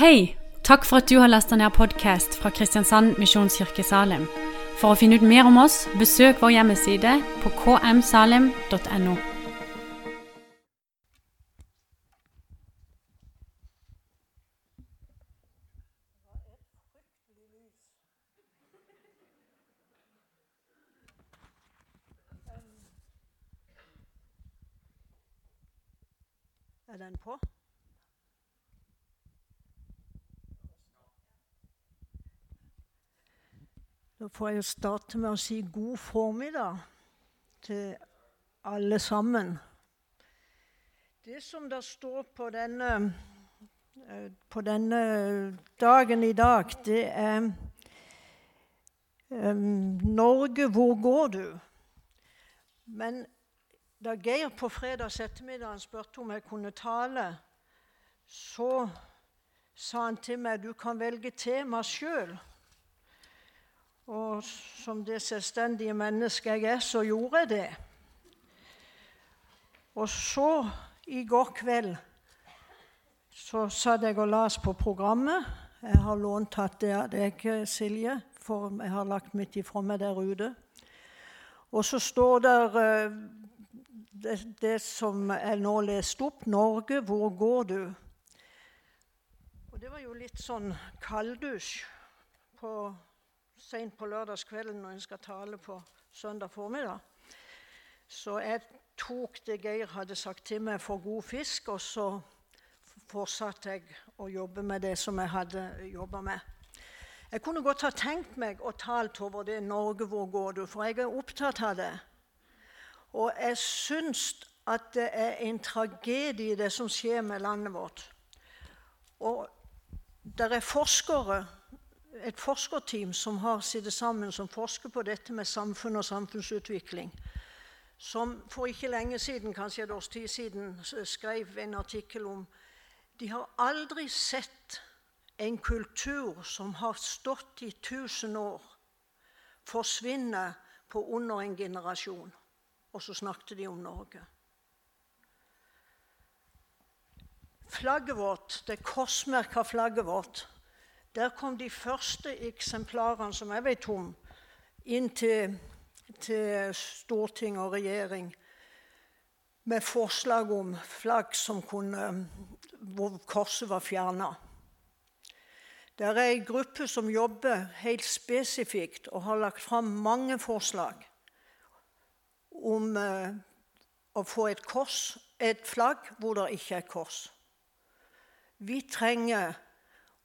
Hei! Takk for at du har lasta ned podkast fra Kristiansand Misjonskirke Salim. For å finne ut mer om oss, besøk vår hjemmeside på kmsalim.no. Er den på? Da får jeg starte med å si god formiddag til alle sammen. Det som da står på denne, eh, på denne dagen i dag, det er um, 'Norge, hvor går du?' Men da Geir på fredags ettermiddag spurte om jeg kunne tale, så sa han til meg du kan velge tema sjøl. Og som det selvstendige mennesket jeg er, så gjorde jeg det. Og så, i går kveld, så satt jeg og las på programmet. Jeg har lånt hatt det av deg, Silje, for jeg har lagt mitt ifra meg der ute. Og så står der det, det som jeg nå lest opp 'Norge, hvor går du?' Og Det var jo litt sånn kalddusj på, sent på lørdagskvelden når en skal tale på søndag formiddag. Så jeg tok det Geir hadde sagt til meg for god fisk, og så fortsatte jeg å jobbe med det som jeg hadde jobba med. Jeg kunne godt ha tenkt meg å tale over det 'Norge, hvor går du?', for jeg er opptatt av det. Og jeg syns at det er en tragedie, det som skjer med landet vårt. Og det er forskere, et forskerteam som har sittet sammen, som forsker på dette med samfunn og samfunnsutvikling. Som for ikke lenge siden, kanskje et års tid siden, skrev en artikkel om De har aldri sett en kultur som har stått i tusen år, forsvinne på under en generasjon. Og så snakket de om Norge. Flagget vårt, det korsmerka flagget vårt, der kom de første eksemplarene som jeg vet om, inn til, til storting og regjering med forslag om flagg som kunne, hvor korset var fjerna. Det er ei gruppe som jobber helt spesifikt og har lagt fram mange forslag om eh, å få et kors, et flagg hvor det ikke er kors. Vi trenger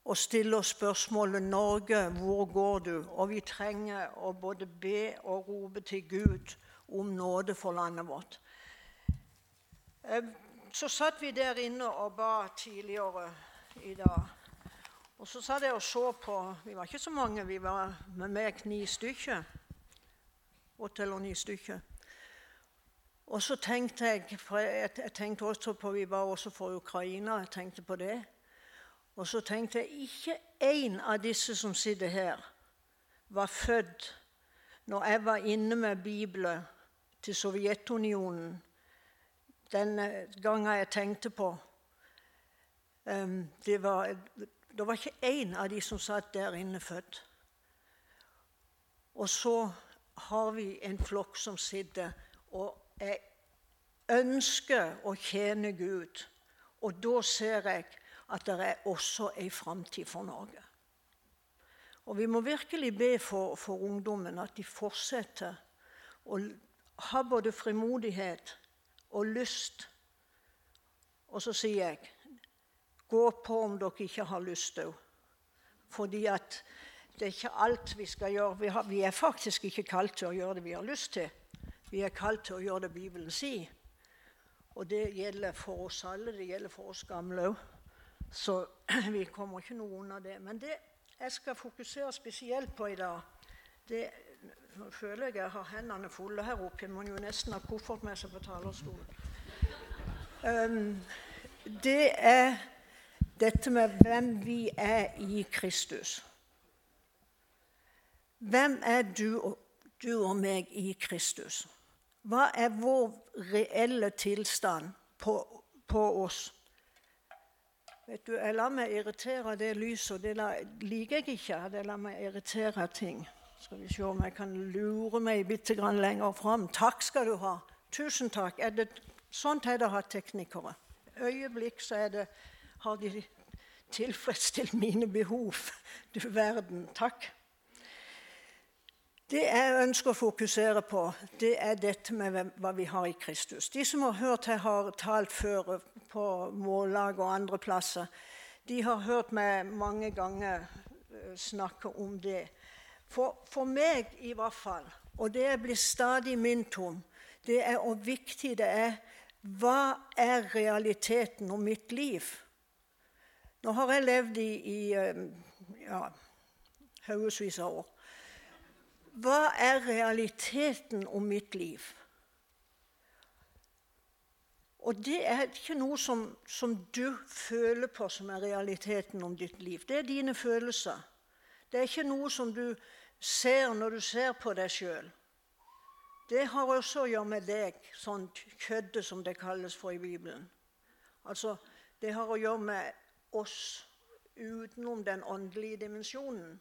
å stille oss spørsmålet 'Norge, hvor går du?' Og vi trenger å både be og rope til Gud om nåde for landet vårt. Eh, så satt vi der inne og ba tidligere i dag. Og så satt jeg og så på Vi var ikke så mange, vi var med meg ni stykker. Åtte eller ni stykker. Og så tenkte jeg for jeg, jeg tenkte også på Vi var også for Ukraina. jeg tenkte på det. Og så tenkte jeg ikke én av disse som sitter her, var født når jeg var inne med Bibelen til Sovjetunionen den gangen jeg tenkte på um, det, var, det var ikke én av de som satt der inne, født. Og så har vi en flokk som sitter og jeg ønsker å tjene Gud. Og da ser jeg at det er også ei framtid for Norge. Og vi må virkelig be for, for ungdommen at de fortsetter å ha både frimodighet og lyst. Og så sier jeg gå på om dere ikke har lyst òg. Fordi at det er ikke alt vi skal gjøre. Vi, har, vi er faktisk ikke kalt til å gjøre det vi har lyst til. Vi er kalt til å gjøre det Bibelen sier. Og det gjelder for oss alle. Det gjelder for oss gamle òg. Så vi kommer ikke noe unna det. Men det jeg skal fokusere spesielt på i dag det, Nå føler jeg jeg har hendene fulle her oppe. Jeg må jo nesten ha koffert med seg på talerstolen. Um, det er dette med hvem vi er i Kristus. Hvem er du, du og meg i Kristus? Hva er vår reelle tilstand på, på oss? Vet du, Jeg lar meg irritere det lyset, det liker jeg ikke. Det lar meg irritere ting. Skal vi se om jeg kan lure meg bitte grann lenger fram. Takk skal du ha. Tusen takk. Er det, sånt er det å ha teknikere. Øyeblikk så er det, har de tilfredsstilt mine behov. Du verden. Takk. Det jeg ønsker å fokusere på, det er dette med hva vi har i Kristus. De som har hørt jeg har talt før på Mållag og andre plasser, de har hørt meg mange ganger eh, snakke om det. For, for meg i hvert fall, og det blir stadig minnet om, det er hvor viktig det er hva er realiteten om mitt liv? Nå har jeg levd i, i eh, ja, haugevis av år. Hva er realiteten om mitt liv? Og det er ikke noe som, som, du føler på som er realiteten om ditt liv. Det er dine følelser. Det er ikke noe som du ser når du ser på deg sjøl. Det har også å gjøre med deg, sånn kjøddet som det kalles for i Bibelen. Altså, Det har å gjøre med oss utenom den åndelige dimensjonen.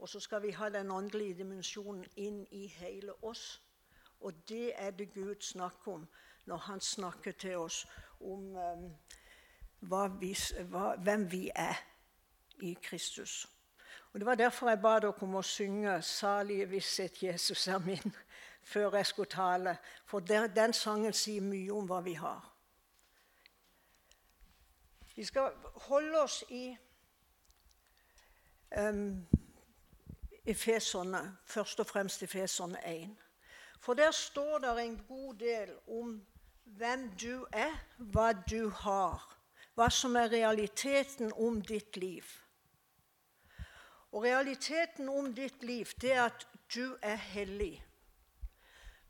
Og så skal vi ha den åndelige dimensjonen inn i hele oss. Og det er det Gud snakker om når han snakker til oss om um, vi, hva, hvem vi er i Kristus. Og Det var derfor jeg ba dere om å synge 'Salige visshet, Jesus er min' før jeg skulle tale. For der, den sangen sier mye om hva vi har. Vi skal holde oss i um, Efeserne, først og fremst Efeserne 1. For der står det en god del om hvem du er, hva du har, hva som er realiteten om ditt liv. Og realiteten om ditt liv, det er at du er hellig.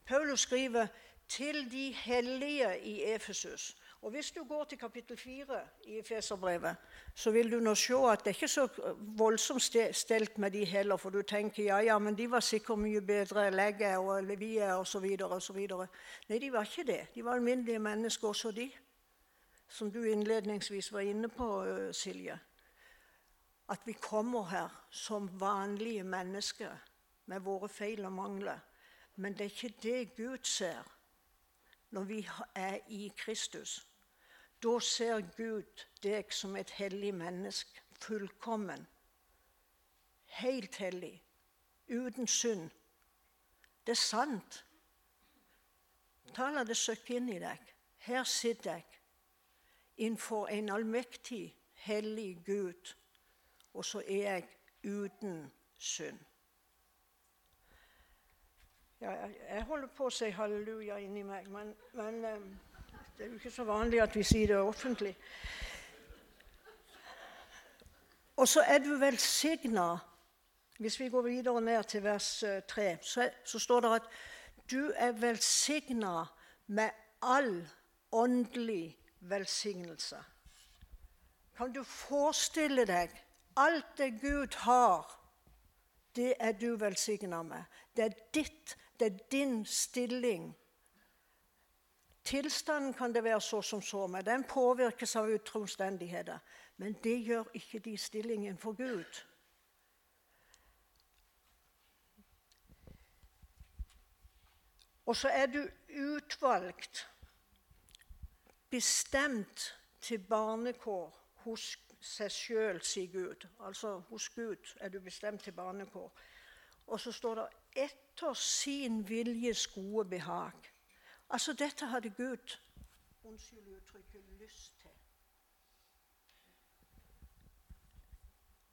Paulus skriver til de hellige i Efesus. Og Hvis du går til kapittel 4 i Efeserbrevet, så vil du nå se at det er ikke så voldsomt stelt med de heller. For du tenker ja, ja, men de var sikkert mye bedre legge og levie osv. Nei, de var ikke det. De var alminnelige mennesker, også de. Som du innledningsvis var inne på, Silje. At vi kommer her som vanlige mennesker med våre feil og mangler. Men det er ikke det Gud ser når vi er i Kristus. Da ser Gud deg som et hellig menneske, fullkommen, helt hellig, uten synd. Det er sant. Ta la det søkke inn i deg. Her sitter jeg innenfor en allmektig, hellig Gud, og så er jeg uten synd. Ja, jeg holder på å si halleluja inni meg, men, men um det er jo ikke så vanlig at vi sier det offentlig. Og så er du velsigna. Hvis vi går videre ned til vers 3, eh, så, står det at du er velsigna med all åndelig velsignelse. Kan du forestille deg alt det Gud har, det er du velsigna med. Det er ditt, det er din stilling Tilstanden kan det være så som så, med. den påvirkes av ytre omstendigheter. Men det gjør ikke de stillingen for Gud. Og så er du utvalgt, bestemt til barnekår hos seg sjøl, sier Gud. Altså hos Gud er du bestemt til barnekår. Og så står det 'etter sin viljes gode behag'. Altså, dette hadde Gud unnskyld uttrykket lyst til.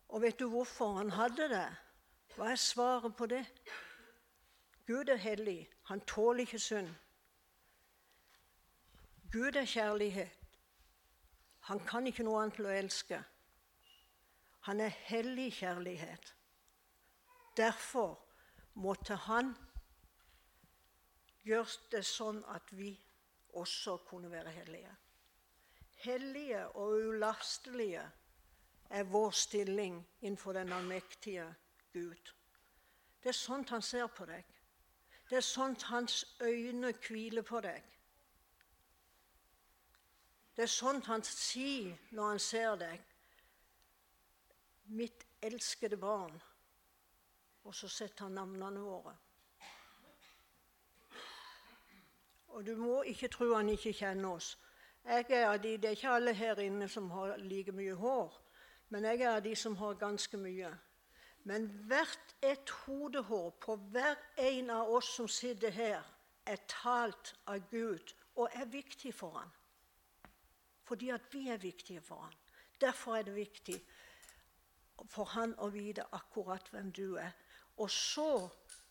Og vet du hvorfor han hadde det? Hva er svaret på det? Gud er hellig. Han tåler ikke synd. Gud er kjærlighet. Han kan ikke noe annet til å elske. Han er hellig kjærlighet. Derfor måtte han gjør det sånn at vi også kunne være hellige. Hellige og ulastelige er vår stilling innenfor den allmektige Gud. Det er sånt han ser på deg. Det er sånt hans øyne hviler på deg. Det er sånt han sier når han ser deg. Mitt elskede barn. Og så setter han navnene våre. Og du må ikke tro han ikke kjenner oss. Jeg er av de, Det er ikke alle her inne som har like mye hår, men jeg er av de som har ganske mye. Men hvert et hodehår på hver en av oss som sitter her, er talt av Gud og er viktig for han. Fordi at vi er viktige for han. Derfor er det viktig for han å vite akkurat hvem du er. Og så,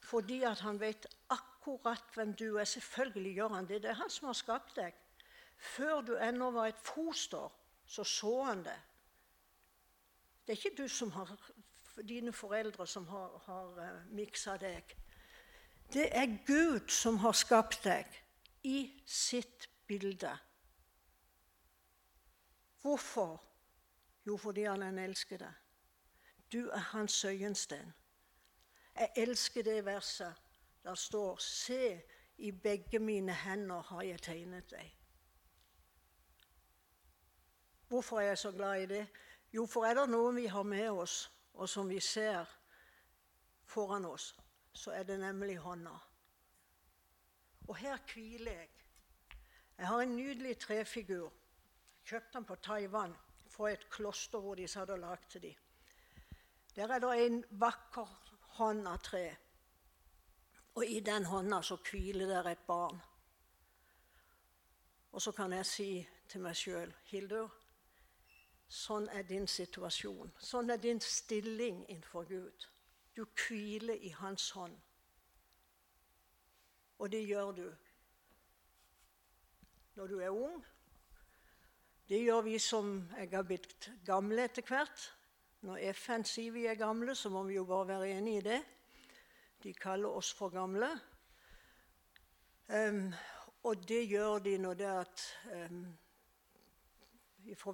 fordi at han vet akkurat hvem du er Selvfølgelig gjør han det. Det er han som har skapt deg. Før du ennå var et foster, så så han det. Det er ikke du som har, dine foreldre som har, har eh, miksa deg. Det er Gud som har skapt deg i sitt bilde. Hvorfor? Jo, fordi han elsker deg. Du er hans øyensten. Jeg elsker det verset der står Se, i begge mine hender har jeg tegnet deg. Hvorfor er jeg så glad i det? Jo, for er det noe vi har med oss, og som vi ser foran oss, så er det nemlig hånda. Og her hviler jeg. Jeg har en nydelig trefigur. Kjøpte den på Taiwan fra et kloster hvor de satt og lagde dem. Der er det en vakker hånd av tre. Og i den hånda så hviler det et barn. Og så kan jeg si til meg sjøl, Hildur, sånn er din situasjon. Sånn er din stilling innenfor Gud. Du hviler i Hans hånd. Og det gjør du når du er ung. Det gjør vi som jeg har blitt gamle etter hvert. Når FN sier vi er gamle, så må vi jo bare være enig i det. De kaller oss for gamle. Um, og det gjør de når det at um,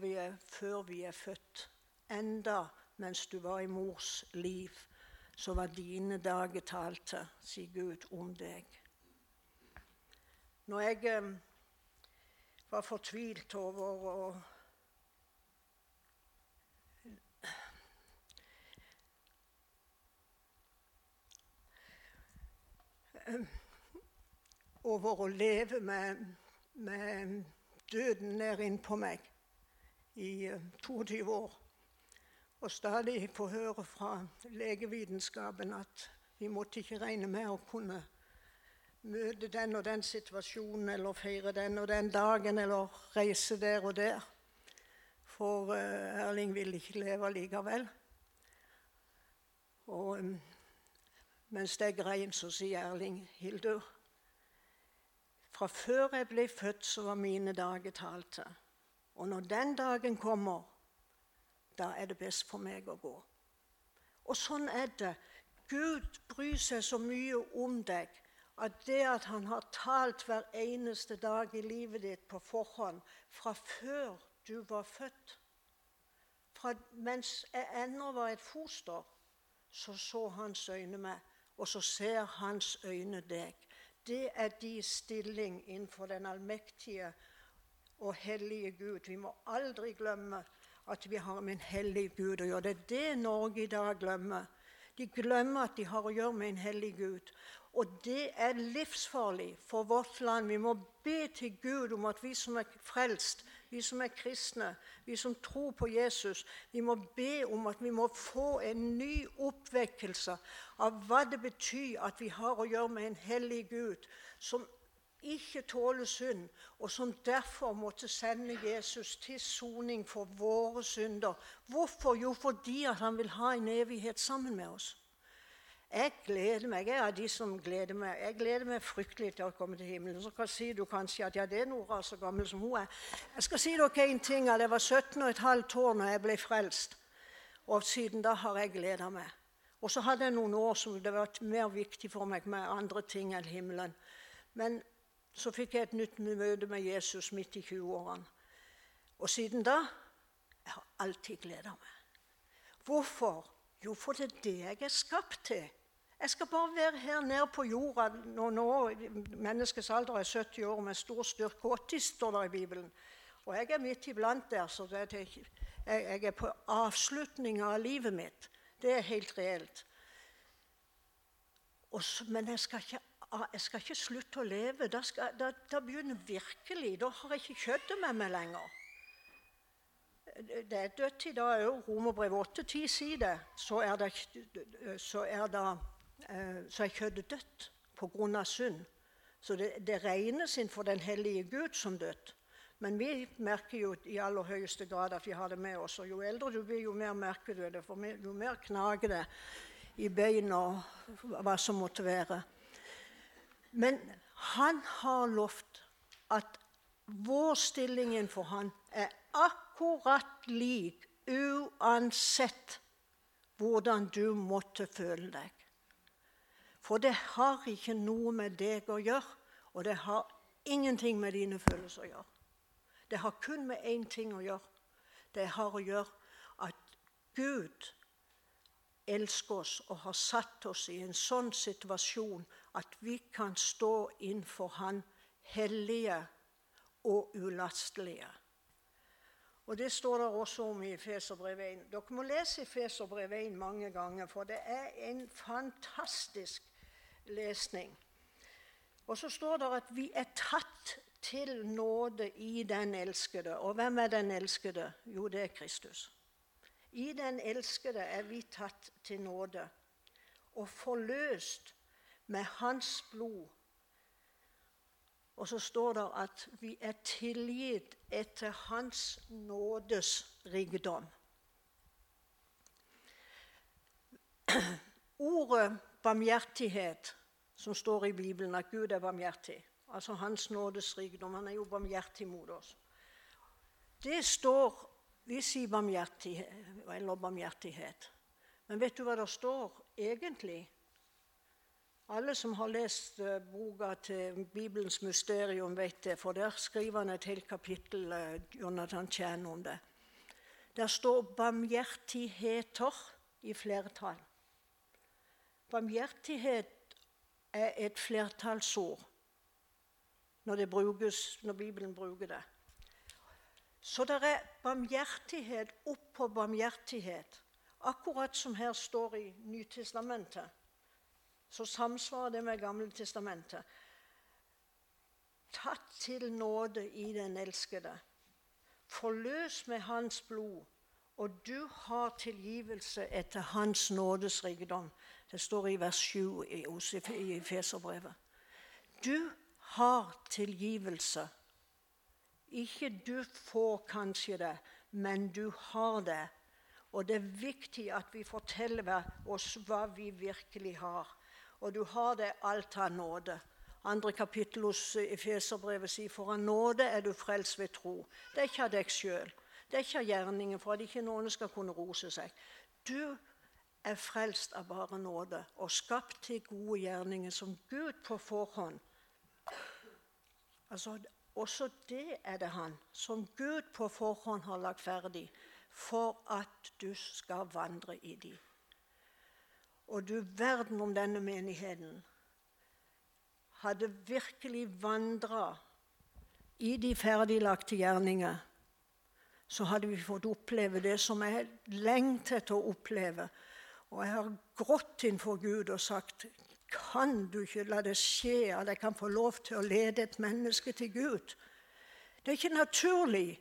vi er, Før vi er født, enda mens du var i mors liv, så var dine dager talte, sier Gud om deg. Når jeg um, var fortvilt over å over å leve med, med døden nær innpå meg i 22 eh, år. Og stadig få høre fra legevitenskapen at vi måtte ikke regne med å kunne møte den og den situasjonen eller feire den og den dagen eller reise der og der. For uh, Erling ville ikke leve likevel. Og um, mens jeg grein, så sier Erling Hildur Fra før jeg ble født, så var mine dager talte. Og når den dagen kommer, da er det best for meg å gå. Og sånn er det. Gud bryr seg så mye om deg at det at han har talt hver eneste dag i livet ditt på forhånd, fra før du var født fra Mens jeg ennå var et foster, så så hans øyne meg og så ser hans øyne deg. Det er de stilling innenfor den allmektige og hellige Gud. Vi må aldri glemme at vi har med en hellig Gud å gjøre. Det er det Norge i dag glemmer. De glemmer at de har å gjøre med en hellig Gud. Og det er livsfarlig for vårt land. Vi må be til Gud om at vi som er frelst, vi som er kristne, vi som tror på Jesus, vi må be om at vi må få en ny oppvekkelse av hva det betyr at vi har å gjøre med en hellig Gud som ikke tåler synd, og som derfor måtte sende Jesus til soning for våre synder. Hvorfor? Jo, fordi han vil ha en evighet sammen med oss. Jeg gleder meg. Jeg er av de som gleder meg. Jeg gleder meg fryktelig til å komme til himmelen. Så kan si du kanskje at ja, det er Nora så gammel som hun er. Jeg skal si dere en ting. Jeg var 17 15 år da jeg ble frelst. Og siden da har jeg gleda meg. Og så hadde jeg noen år som det var mer viktig for meg med andre ting enn himmelen. Men så fikk jeg et nytt møte med Jesus midt i 20-årene. Og siden da jeg har alltid gleda meg. Hvorfor? Jo, for det er det jeg er skapt til. Jeg skal bare være her nede på jorda når nå menneskets alder er 70 år med stor styrke. 80 står det i Bibelen. Og jeg er midt iblant der, så jeg, jeg er på avslutninga av livet mitt. Det er helt reelt. Så, men jeg skal, ikke, jeg skal, ikke, slutte å leve. Da, skal, da, da begynner virkelig Da har jeg ikke kjøttet med meg lenger. Det er dødt i dag òg. Romerbrev 8-10 sier det. Så er, det, så er, det, eh, så er kjøttet dødt pga. synd. Så det, det regnes inn for den hellige Gud som dødt. Men vi merker jo i aller høyeste grad at vi har det med oss. Og jo eldre du blir, jo mer merker du det. For jo mer knager det i beina og hva som måtte være. Men han har lovt at vår stilling innenfor han er akkurat lik uansett hvordan du måtte føle deg. For det har ikke noe med deg å gjøre, og det har ingenting med dine følelser å gjøre. Det har kun med én ting å gjøre. Det har å gjøre at Gud elsker oss og har satt oss i en sånn situasjon at vi kan stå innenfor Han hellige og ulastelige. Og Det står det også om i Feserbrevet 1. Dere må lese Feserbrevet 1 mange ganger, for det er en fantastisk lesning. Og så står det at vi er tatt til nåde i den elskede. Og hvem er den elskede? Jo, det er Kristus. I den elskede er vi tatt til nåde og forløst med Hans blod. Og så står det at vi er tilgitt etter Hans nådes rikdom. Ordet barmhjertighet som står i Bibelen, at Gud er barmhjertig. Altså Hans nådes rikdom. Han er jo barmhjertig mot oss. Det står Vi sier barmhjertighet, eller barmhjertighet. Men vet du hva det står egentlig? Alle som har lest uh, boka til Bibelens mysterium, vet det, for der skriver han et helt kapittel, uh, Jonathan Chan om det. Der står 'barmhjertigheter' i flertall. Barmhjertighet er et flertallsord når, brukes, når Bibelen bruker det. Så det er barmhjertighet oppå barmhjertighet. Akkurat som her står i Nytestamentet, så samsvarer det med Gamle testamentet. Tatt til nåde i den elskede. Forløs med Hans blod, og du har tilgivelse etter Hans nådes rikdom. Det står i vers 7 i Feserbrevet. Du har tilgivelse. Ikke du får kanskje det, men du har det. Og det er viktig at vi forteller oss hva vi virkelig har. Og du har det alt av nåde. Andre kapittel hos Efeserbrevet sier for av nåde er du frelst ved tro. Det er ikke av deg sjøl. Det er ikke av gjerningen for at ikke noen skal kunne rose seg. Du er frelst av bare nåde og skapt til gode gjerninger som Gud på forhånd Altså, også det er det han, som Gud på forhånd har lagt ferdig for at du skal vandre i de. Og du verden om denne menigheten hadde virkelig vandra i de ferdiglagte gjerninger, så hadde vi fått oppleve det som jeg lengter etter å oppleve. Og jeg har grått innenfor Gud og sagt kan du ikke la det skje at jeg kan få lov til å lede et menneske til Gud? Det er ikke naturlig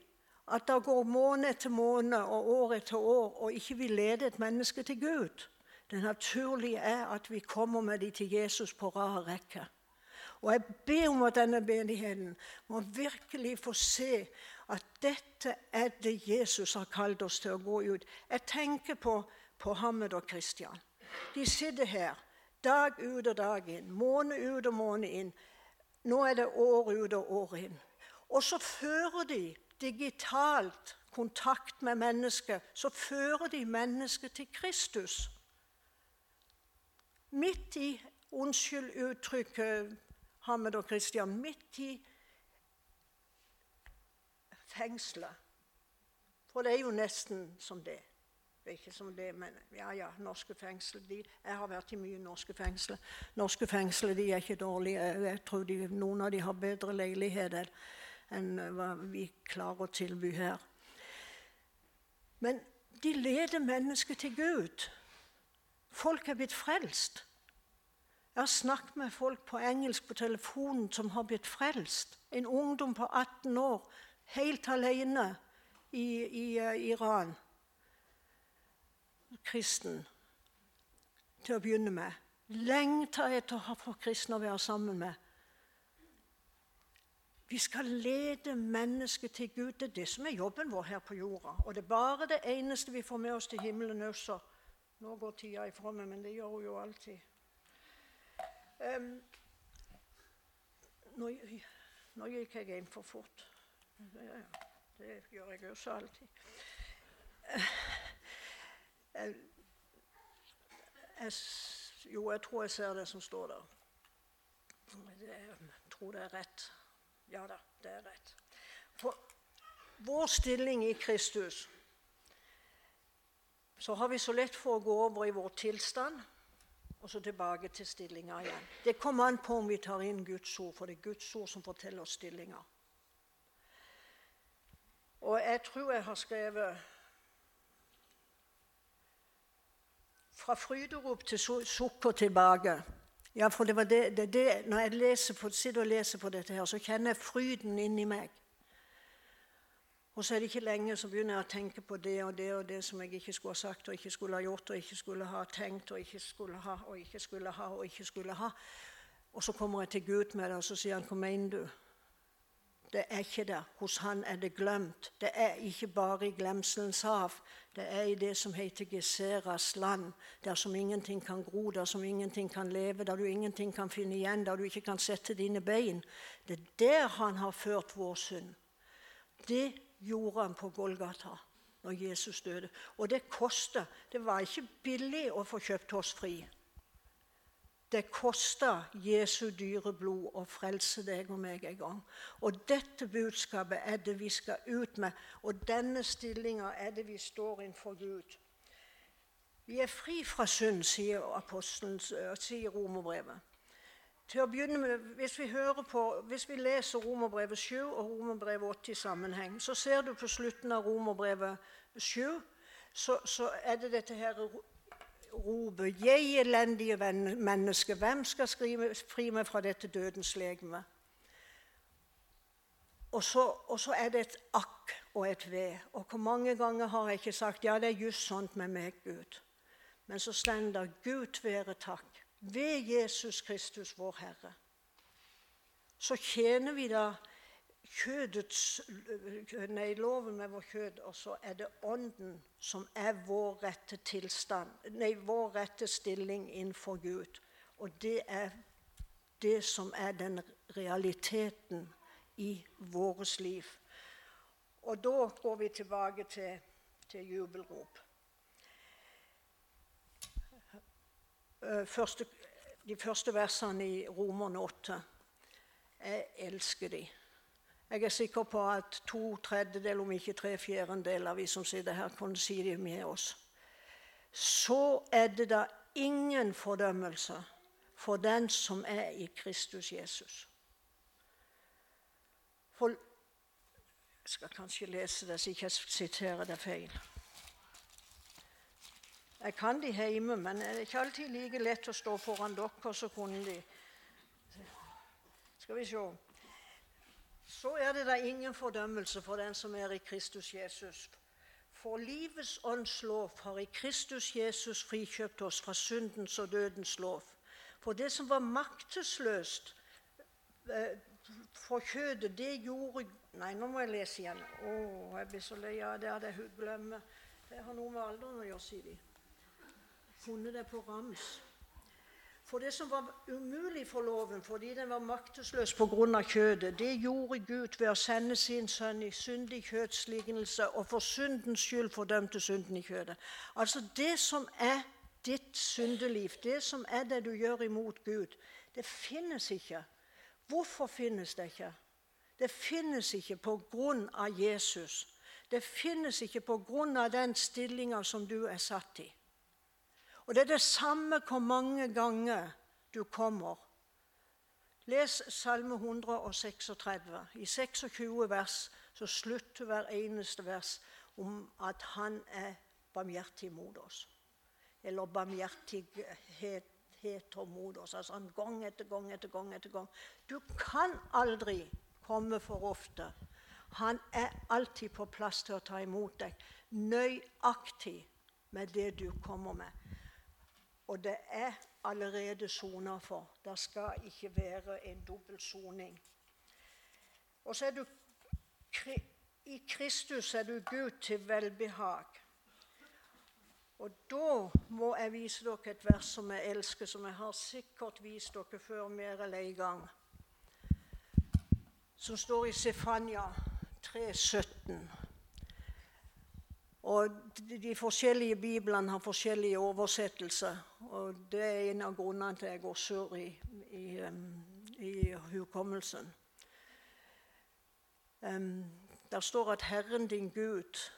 at det går måned etter måned og år etter år og ikke vi leder et menneske til Gud. Det naturlige er at vi kommer med dem til Jesus på rad rekke. Og jeg ber om at denne menigheten må virkelig få se at dette er det Jesus har kalt oss til å gå ut. Jeg tenker på, på Hammed og Kristian. De sitter her Dag ut og dag inn, måned ut og måned inn. Nå er det år ut og år inn. Og så fører de digitalt kontakt med mennesket. Så fører de mennesket til Kristus. Midt i Unnskyld uttrykket, Hammed og Kristian. Midt i fengselet. For det er jo nesten som det. Ikke som det, men ja, ja, norske fengsler de, Jeg har vært i mye norske fengsler. Norske fengsler de er ikke dårlige. Jeg tror de, noen av dem har bedre leiligheter enn hva vi klarer å tilby her. Men de leder mennesket til Gud. Folk er blitt frelst. Jeg har snakket med folk på engelsk på telefonen som har blitt frelst. En ungdom på 18 år, helt alene i, i i Iran. Kristen til å begynne med. Lengter etter å ha for kristne å være sammen med. Vi skal lede mennesket til Gud. Det er det som er jobben vår her på jorda. Og det er bare det eneste vi får med oss til himmelen også. Nå går tida ifra meg, men det gjør hun jo alltid. Um, nå, nå, gikk jeg inn for fort. Det, det gjør jeg også alltid. Uh, jeg, jo, jeg tror jeg ser det som står der. Jeg tror det er rett. Ja da, det er rett. For vår stilling i Kristus så har vi så lett for å gå over i vår tilstand og så tilbake til stillinga igjen. Det kommer an på om vi tar inn Guds ord, for det er Guds ord som forteller oss stillinga. Og jeg tror jeg har skrevet Fra fryderop til sukker tilbake. Ja, for det var det, det, det Når jeg på, sitter og leser på dette, her, så kjenner jeg fryden inni meg. Og så er det ikke lenge så begynner jeg å tenke på det og det og det som jeg ikke skulle ha sagt og ikke skulle ha gjort og ikke skulle ha tenkt og ikke skulle ha og ikke skulle ha og ikke skulle ha. Og så kommer jeg til Gud med det, og så sier han 'Hva mener du?' Det er ikke der. Hos han er det glemt. Det er ikke bare i glemselens hav. Det er i det som heter Geseras land, der som ingenting kan gro, der som ingenting kan leve, der du ingenting kan finne igjen, der du ikke kan sette dine bein. Det er der han har ført vår synd. Det gjorde han på Golgata når Jesus døde. Og det koster. Det var ikke billig å få kjøpt oss fri. Det kosta Jesu dyre blod å frelse deg og meg en gang. Og dette budskapet er det vi skal ut med, og denne stillinga er det vi står innenfor Gud. Vi er fri fra synd, sier apostelen, sier romerbrevet. Til å begynne med, hvis vi, på, hvis vi leser Romerbrevet 7 og Romerbrevet 8 i sammenheng, så ser du på slutten av Romerbrevet 7 så, så er det dette her roper 'Jeg elendige menneske, hvem skal skrive, fri meg fra dette dødens legeme?' Og så, og så, er det et akk og et ved. Og hvor mange ganger har jeg ikke sagt 'ja, det er just sånt med meg, Gud'. Men så står det 'Gud være takk'. Ved Jesus Kristus, vår Herre. Så tjener vi da kjødets, nei, loven med vår kjød, og så er det Ånden som er vår rette tilstand, nei, vår rette stilling innenfor Gud. Og det er det som er den realiteten i vårt liv. Og da går vi tilbake til, til jubelrop. Eh, første, de første versene i Romerne 8. Jeg elsker dem. Jeg er sikker på at to tredjedeler, om ikke tre fjerdedeler av vi som sitter her, kunne si det med oss. Så er det da ingen fordømmelse for den som er i Kristus Jesus. For Jeg skal kanskje lese det, så ikke jeg siterer det feil. Jeg kan de hjemme, men det er ikke alltid like lett å stå foran dere, så kunne de Skal vi se så er det da ingen fordømmelse for den som er i Kristus Jesus. For livets ånds lov har i Kristus Jesus frikjøpt oss fra syndens og dødens lov. For det som var maktesløst eh, for kjødet, det gjorde Nei, nå må jeg lese igjen. Å, jeg blir så lei av det at jeg glemmer. Det har noe med alderen å gjøre, sier de. Funnet det på rams. For det som var umulig for loven fordi den var maktesløs pga. kjødet, det gjorde Gud ved å sende sin sønn i syndig kjødslignelse og for syndens skyld fordømte synden i kjødet. Altså Det som er ditt syndeliv, det som er det du gjør imot Gud, det finnes ikke. Hvorfor finnes det ikke? Det finnes ikke av Jesus. Det finnes ikke av den stillinga som du er satt i. Og det er det samme hvor mange ganger du kommer. Les Salme 136. I 26 vers så slutter hver eneste vers om at han er barmhjertig mot oss. Eller barmhjertigheter mot oss. Altså han gang etter gang etter gang etter gang. Du kan aldri komme for ofte. Han er alltid på plass til å ta imot deg. Nøyaktig med det du kommer med. Og det er allerede sona for. Det skal ikke være en dobbeltsoning. Og så er du i Kristus er du Gud til velbehag. Og da må jeg vise dere et vers som jeg elsker, som jeg har sikkert vist dere før mer eller en gang. Som står i Sefania 3,17. Og De forskjellige biblene har forskjellige oversettelser. og Det er en av grunnene til at jeg går sur i, i, i hukommelsen. Um, der står at 'Herren din Gud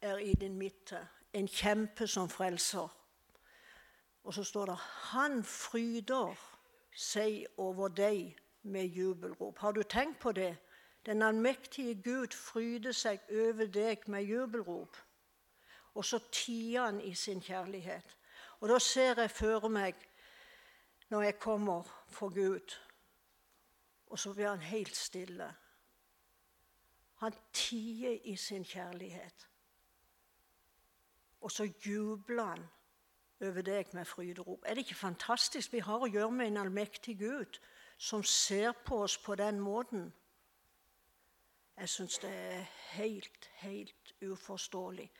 er i din midte, en kjempe som frelser'. Og så står det 'Han fryder seg over deg med jubelrop'. Har du tenkt på det? Den allmektige Gud fryder seg over deg med jubelrop. Og så tier han i sin kjærlighet. Og da ser jeg for meg, når jeg kommer for Gud, og så blir han helt stille. Han tier i sin kjærlighet. Og så jubler han over deg med fryderop. Er det ikke fantastisk? Vi har å gjøre med en allmektig Gud som ser på oss på den måten. Jeg syns det er helt, helt uforståelig.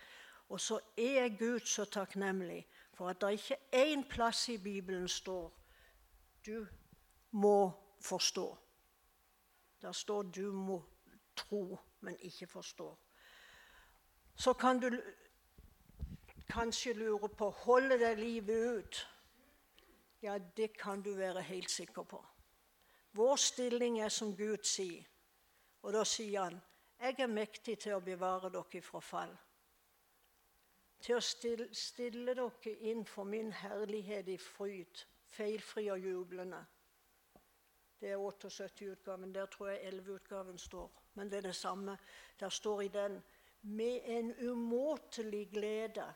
Og så er Gud så takknemlig for at det ikke én plass i Bibelen står du må forstå. Der står du må tro, men ikke forstå. Så kan du kanskje lure på holder det livet ut. Ja, det kan du være helt sikker på. Vår stilling er som Gud sier. Og da sier han, 'Jeg er mektig til å bevare dere fra fall' til å stille, stille dere inn for min herlighet i fryd, feilfri og jublende. Det er 78-utgaven. Der tror jeg 11-utgaven står. Men det er det samme. Der står i den med en umåtelig glede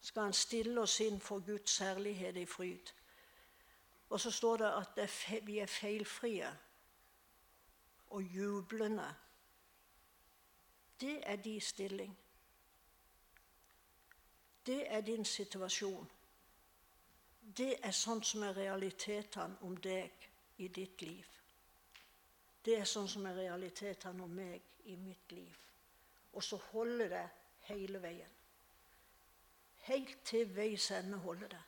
skal han stille oss inn for Guds herlighet i fryd. Og så står det at vi er feilfrie og jublende. Det er de stilling. Det er din situasjon. Det er sånn som er realitetene om deg i ditt liv. Det er sånn som er realitetene om meg i mitt liv. Og så holder det hele veien. Helt til veis ende holder det.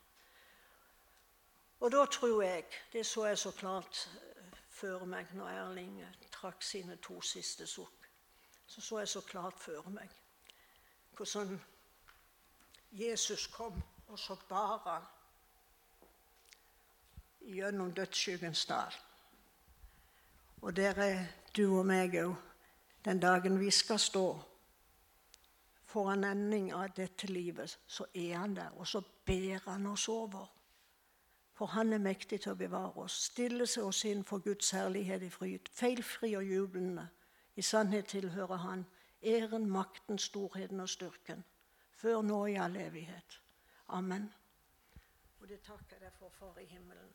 Og da tror jeg Det så jeg så klart eh, før meg når Erling trakk sine to siste sukk. Så så jeg så klart før meg hvordan Jesus kom, og så bar han gjennom dødsskyggens dal. Og der er du og meg òg, den dagen vi skal stå foran ending av dette livet, så er han der, og så ber han oss over. For han er mektig til å bevare oss, stille seg oss inn for Guds herlighet i fryd, feilfri og jublende. I sannhet tilhører han æren, makten, storheten og styrken før nå i all evighet. Amen. Og det takker jeg deg for, Far i himmelen,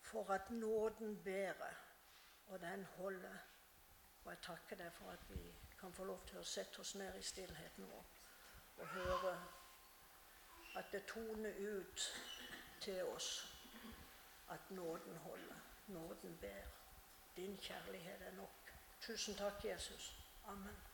for at nåden bærer, og den holder. Og jeg takker deg for at vi kan få lov til å sette oss ned i stillheten vår og høre at det toner ut til oss at nåden holder, nåden bærer. Din kjærlighet er nok. Tusen takk, Jesus. Amen.